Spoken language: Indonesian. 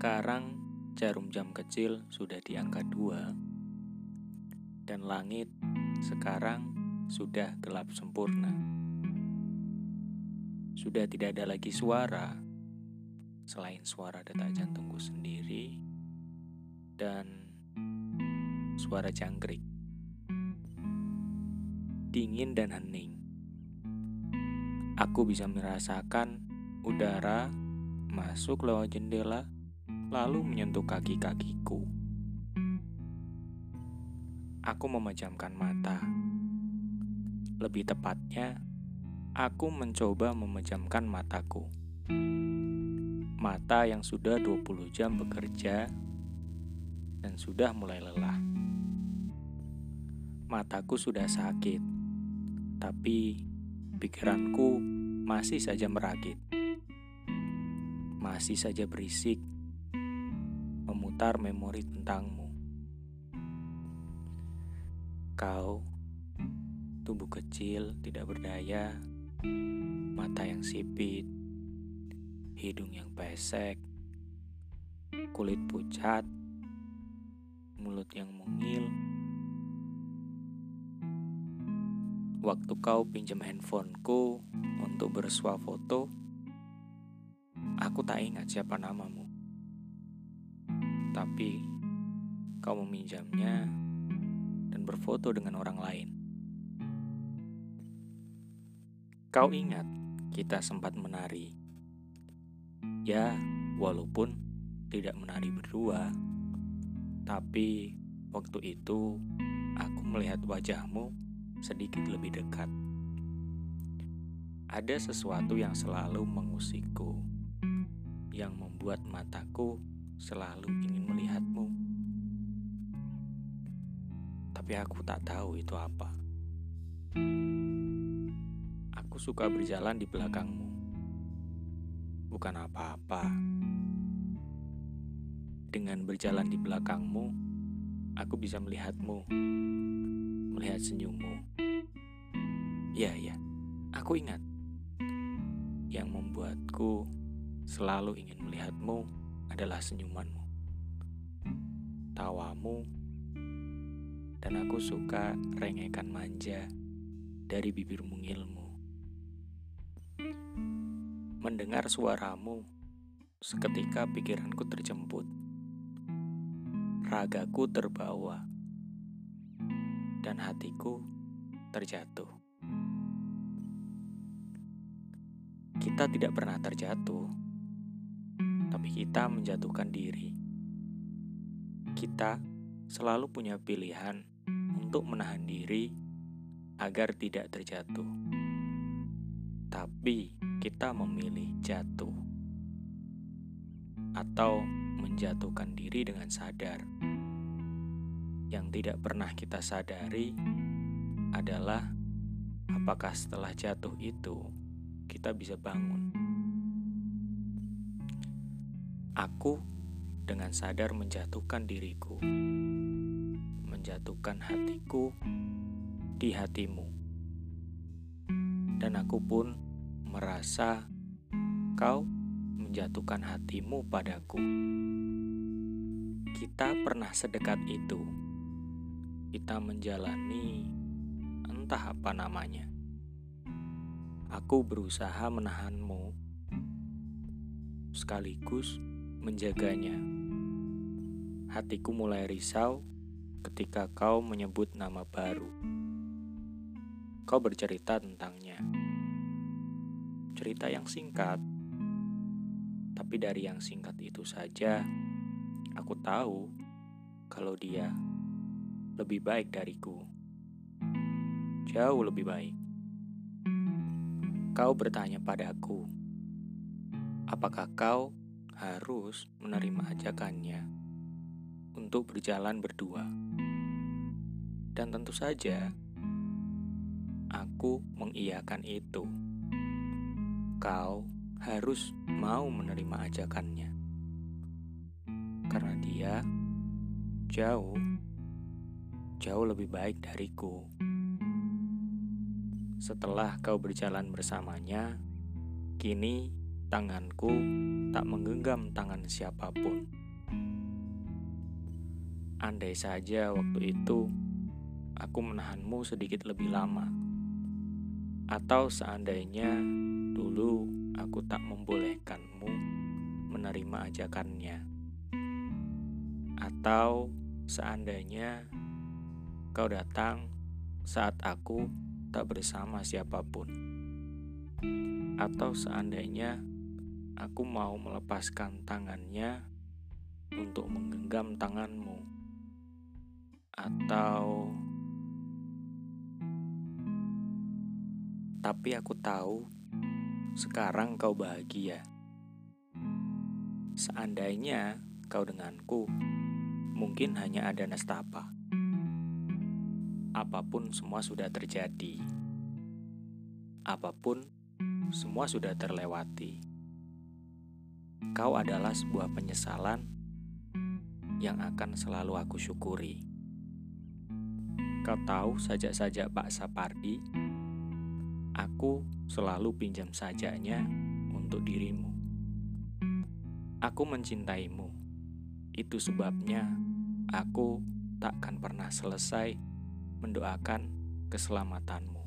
Sekarang jarum jam kecil sudah di angka dua dan langit sekarang sudah gelap sempurna. Sudah tidak ada lagi suara selain suara detak jantungku sendiri dan suara jangkrik. Dingin dan hening. Aku bisa merasakan udara masuk lewat jendela lalu menyentuh kaki-kakiku. Aku memejamkan mata. Lebih tepatnya, aku mencoba memejamkan mataku. Mata yang sudah 20 jam bekerja dan sudah mulai lelah. Mataku sudah sakit, tapi pikiranku masih saja merakit. Masih saja berisik memutar memori tentangmu. Kau, tubuh kecil tidak berdaya, mata yang sipit, hidung yang pesek, kulit pucat, mulut yang mungil. Waktu kau pinjam handphoneku untuk bersuah foto, aku tak ingat siapa namamu tapi kau meminjamnya dan berfoto dengan orang lain. Kau ingat kita sempat menari. Ya, walaupun tidak menari berdua, tapi waktu itu aku melihat wajahmu sedikit lebih dekat. Ada sesuatu yang selalu mengusikku, yang membuat mataku selalu ingin melihatmu. Tapi aku tak tahu itu apa. Aku suka berjalan di belakangmu. Bukan apa-apa. Dengan berjalan di belakangmu, aku bisa melihatmu. Melihat senyummu. Ya, ya. Aku ingat. Yang membuatku selalu ingin melihatmu adalah senyumanmu, tawamu, dan aku suka rengekan manja dari bibir mungilmu. Mendengar suaramu, seketika pikiranku terjemput. Ragaku terbawa, dan hatiku terjatuh. Kita tidak pernah terjatuh tapi kita menjatuhkan diri. Kita selalu punya pilihan untuk menahan diri agar tidak terjatuh, tapi kita memilih jatuh atau menjatuhkan diri dengan sadar. Yang tidak pernah kita sadari adalah apakah setelah jatuh itu kita bisa bangun. Aku dengan sadar menjatuhkan diriku, menjatuhkan hatiku di hatimu, dan aku pun merasa kau menjatuhkan hatimu padaku. Kita pernah sedekat itu. Kita menjalani entah apa namanya. Aku berusaha menahanmu sekaligus menjaganya. Hatiku mulai risau ketika kau menyebut nama baru. Kau bercerita tentangnya. Cerita yang singkat, tapi dari yang singkat itu saja, aku tahu kalau dia lebih baik dariku. Jauh lebih baik. Kau bertanya padaku, apakah kau harus menerima ajakannya untuk berjalan berdua. Dan tentu saja, aku mengiyakan itu. Kau harus mau menerima ajakannya. Karena dia jauh, jauh lebih baik dariku. Setelah kau berjalan bersamanya, kini tanganku tak menggenggam tangan siapa pun. Andai saja waktu itu aku menahanmu sedikit lebih lama, atau seandainya dulu aku tak membolehkanmu menerima ajakannya, atau seandainya kau datang saat aku tak bersama siapa pun, atau seandainya aku mau melepaskan tangannya untuk menggenggam tanganmu atau tapi aku tahu sekarang kau bahagia. Seandainya kau denganku, mungkin hanya ada nestapa. Apa pun semua sudah terjadi. Apa pun semua sudah terlewati. Kau adalah sebuah penyesalan yang akan selalu aku syukuri. Kau tahu sajak-sajak Pak Sapardi, aku selalu pinjam sajaknya untuk dirimu. Aku mencintaimu. Itu sebabnya aku takkan pernah selesai mendoakan keselamatanmu.